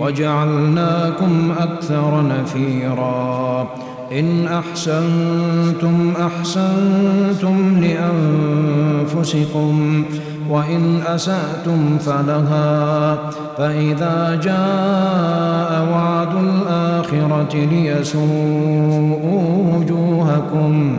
وجعلناكم أكثر نفيرا. إن أحسنتم أحسنتم لأنفسكم وإن أسأتم فلها. فإذا جاء وعد الآخرة ليسوءوا وجوهكم.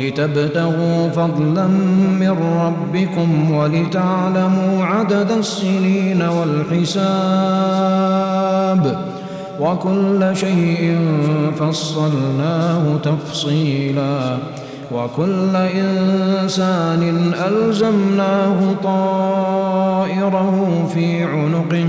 لتبتغوا فضلا من ربكم ولتعلموا عدد السنين والحساب وكل شيء فصلناه تفصيلا وكل إنسان ألزمناه طائره في عنقه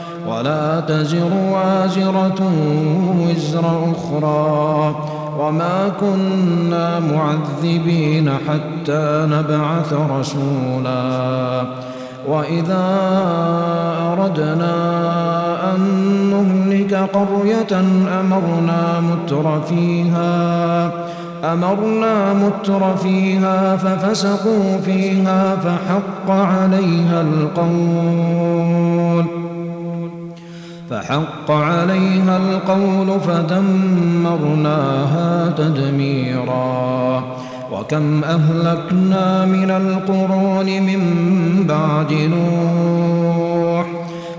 ولا تزر وازرة وزر أخرى وما كنا معذبين حتى نبعث رسولا وإذا أردنا أن نهلك قرية أمرنا متر فيها أمرنا متر فيها ففسقوا فيها فحق عليها القول فحق عليها القول فدمرناها تدميرا. وكم أهلكنا من القرون من بعد نوح.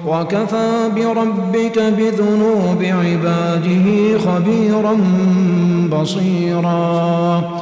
وكفى بربك بذنوب عباده خبيرا بصيرا.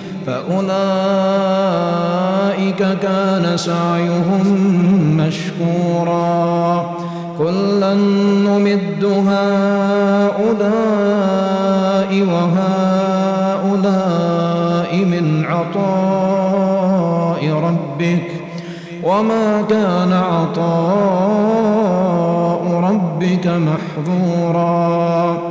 فأولئك كان سعيهم مشكورا. كلا نمد هؤلاء وهؤلاء من عطاء ربك. وما كان عطاء ربك محظورا.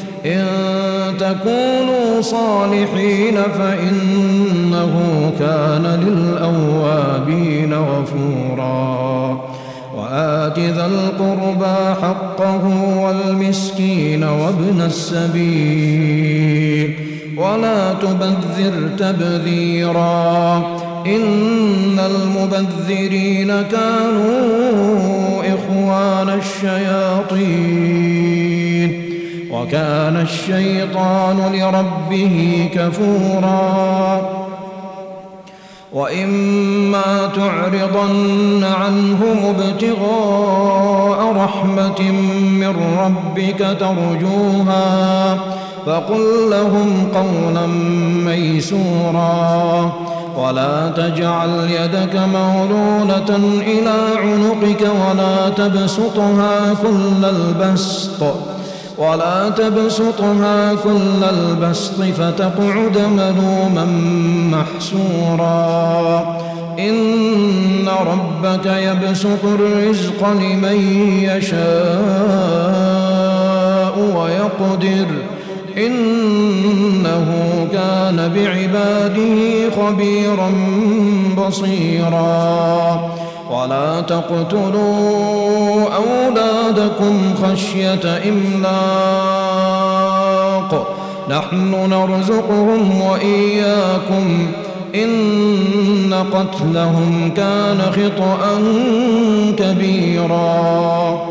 إن تكونوا صالحين فإنه كان للأوابين غفورا. وآت ذا القربى حقه والمسكين وابن السبيل. ولا تبذر تبذيرا. إن المبذرين كانوا إخوان الشياطين. وكان الشيطان لربه كفورا. وإما تعرضن عنهم ابتغاء رحمة من ربك ترجوها فقل لهم قولا ميسورا. ولا تجعل يدك مغلولة إلى عنقك ولا تبسطها كل البسط. ولا تبسطها كل البسط فتقعد ملوما محسورا إن ربك يبسط الرزق لمن يشاء ويقدر. إنه كان بعباده خبيرا بصيرا. ولا تقتلوا أولادكم خشية إملاق. نحن نرزقهم وإياكم. إن قتلهم كان خطأ كبيراً.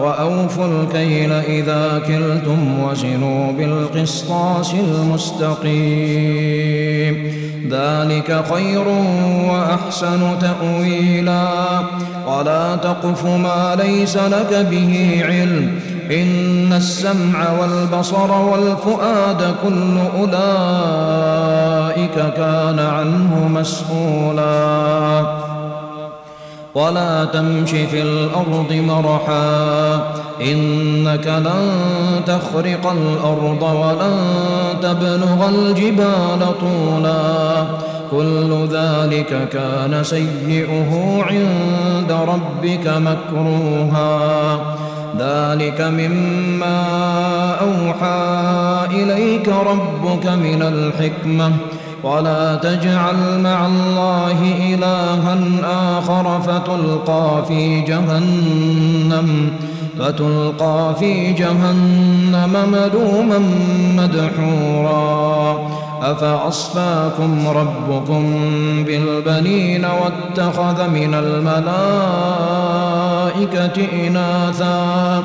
وأوفوا الكيل إذا كلتم وزنوا بالقسطاس المستقيم. ذلك خير وأحسن تأويلا. ولا تقف ما ليس لك به علم. إن السمع والبصر والفؤاد كل أولئك كان عنه مسؤولا. ولا تمش في الأرض مرحا إنك لن تخرق الأرض ولن تبلغ الجبال طولا كل ذلك كان سيئه عند ربك مكروها ذلك مما أوحى إليك ربك من الحكمة ولا تجعل مع الله إلها آخر فتلقى في جهنم فتلقى في جهنم ملوما مدحورا. أفأصفاكم ربكم بالبنين واتخذ من الملائكة إناثا؟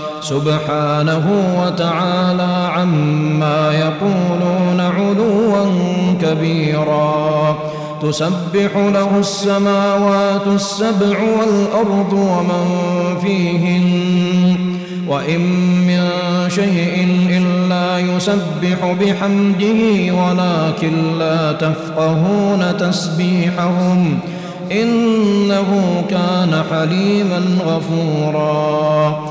سبحانه وتعالى عما يقولون علوا كبيرا. تسبح له السماوات السبع والأرض ومن فيهن. وإن من شيء إلا يسبح بحمده ولكن لا تفقهون تسبيحهم. إنه كان حليما غفوراً.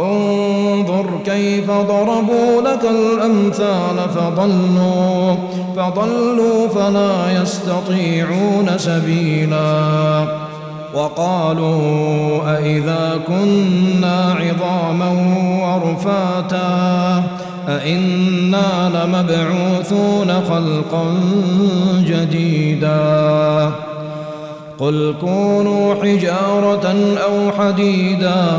انظر كيف ضربوا لك الأمثال فضلوا فضلوا فلا يستطيعون سبيلا. وقالوا أئذا كنا عظاما ورفاتا أئنا لمبعوثون خلقا جديدا. قل كونوا حجارة أو حديدا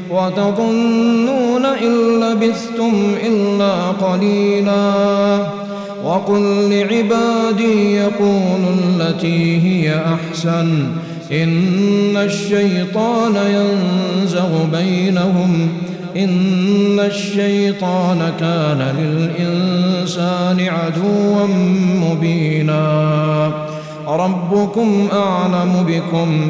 وتظنون إن لبثتم إلا قليلا. وقل لعبادي يقولوا التي هي أحسن. إن الشيطان ينزغ بينهم. إن الشيطان كان للإنسان عدوا مبينا. ربكم أعلم بكم.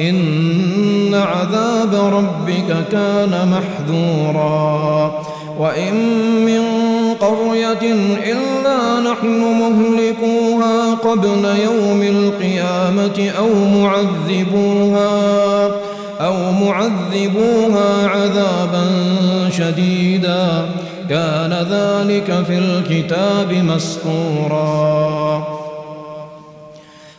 إن عذاب ربك كان محذورا. وإن من قرية إلا نحن مهلكوها قبل يوم القيامة أو معذبوها أو معذبوها عذابا شديدا. كان ذلك في الكتاب مسطورا.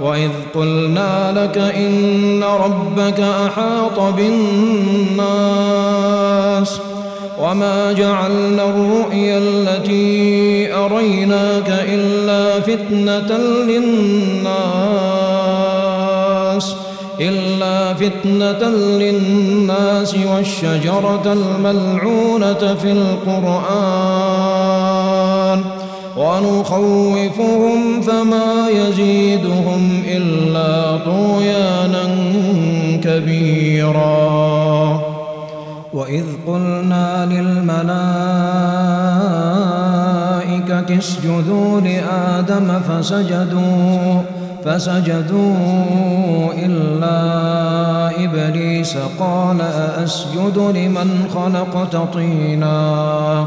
وإذ قلنا لك إن ربك أحاط بالناس وما جعلنا الرؤيا التي أريناك إلا فتنة للناس إلا فتنة للناس والشجرة الملعونة في القرآن ونخوفهم فما يزيدهم إلا طغيانا كبيرا. وإذ قلنا للملائكة اسجدوا لآدم فسجدوا فسجدوا إلا إبليس قال أسجد لمن خلقت طيناً.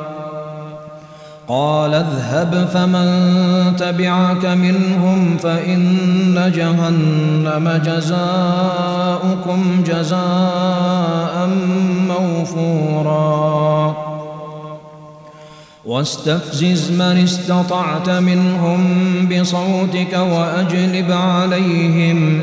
قال اذهب فمن تبعك منهم فإن جهنم جزاؤكم جزاء موفورا. واستفزز من استطعت منهم بصوتك وأجلب عليهم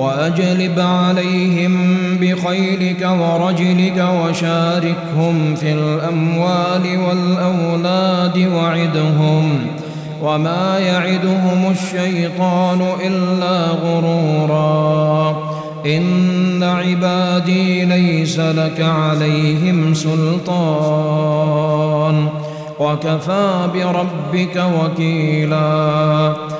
وأجلب عليهم بخيلك ورجلك وشاركهم في الأموال والأولاد وعدهم وما يعدهم الشيطان إلا غرورا. إن عبادي ليس لك عليهم سلطان. وكفى بربك وكيلاً.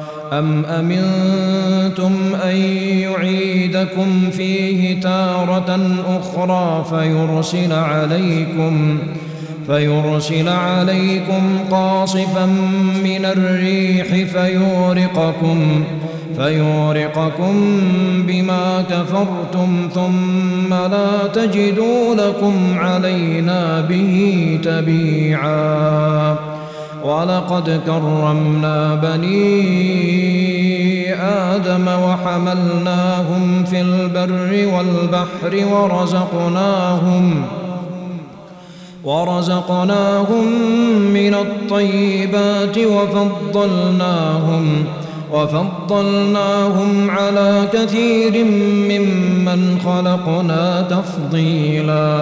أم أمنتم أن يعيدكم فيه تارة أخرى فيرسل عليكم فيرسل عليكم قاصفا من الريح فيورقكم فيورقكم بما كفرتم ثم لا تجدوا لكم علينا به تبيعا ولقد كرمنا بني آدم وحملناهم في البر والبحر ورزقناهم ورزقناهم من الطيبات وفضلناهم وفضلناهم على كثير ممن خلقنا تفضيلا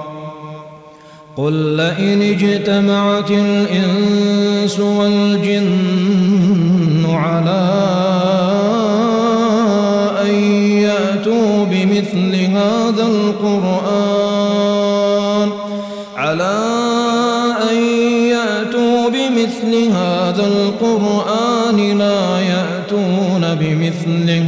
قل لئن اجتمعت الإنس والجن على أن يأتوا بمثل هذا القرآن. على أن يأتوا بمثل هذا القرآن لا يأتون بمثله.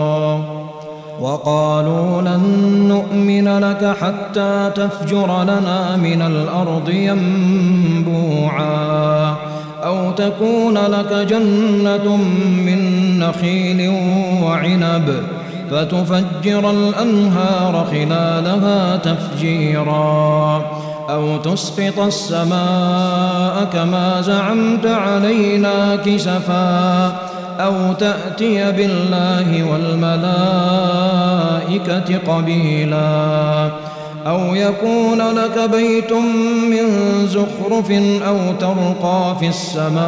وقالوا لن نؤمن لك حتى تفجر لنا من الأرض ينبوعا أو تكون لك جنة من نخيل وعنب فتفجر الأنهار خلالها تفجيرا أو تسقط السماء كما زعمت علينا كسفا أو تأتي بالله والملائكة قبيلا أو يكون لك بيت من زخرف أو ترقى في السماء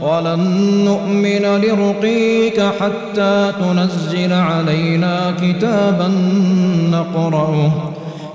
ولن نؤمن لرقيك حتى تنزل علينا كتابا نقرأه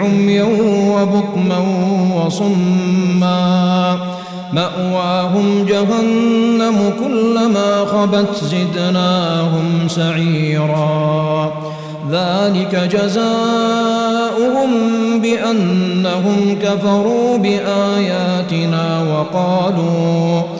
عميا وبكما وصما. مأواهم جهنم كلما خبت زدناهم سعيرا. ذلك جزاؤهم بأنهم كفروا بآياتنا وقالوا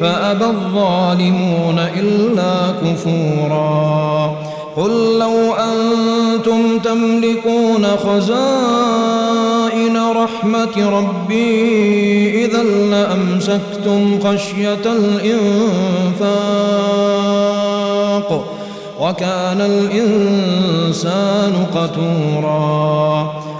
فأبى الظالمون إلا كفورا. قل لو أنتم تملكون خزائن رحمة ربي إذا لأمسكتم خشية الإنفاق وكان الإنسان قتورا.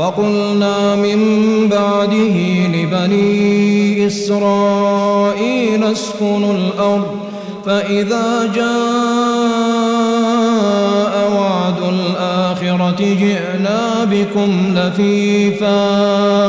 وقلنا من بعده لبني إسرائيل اسكنوا الأرض فإذا جاء وعد الآخرة جئنا بكم لفيفا.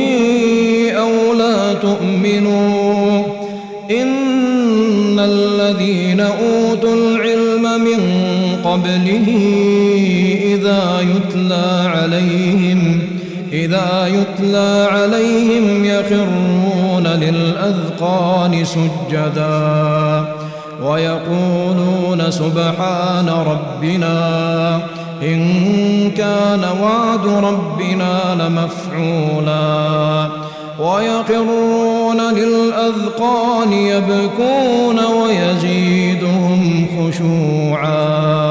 قبله إذا يتلى عليهم إذا يتلى عليهم يخرون للأذقان سجدا ويقولون سبحان ربنا إن كان وعد ربنا لمفعولا ويقرون للأذقان يبكون ويزيدهم خشوعا.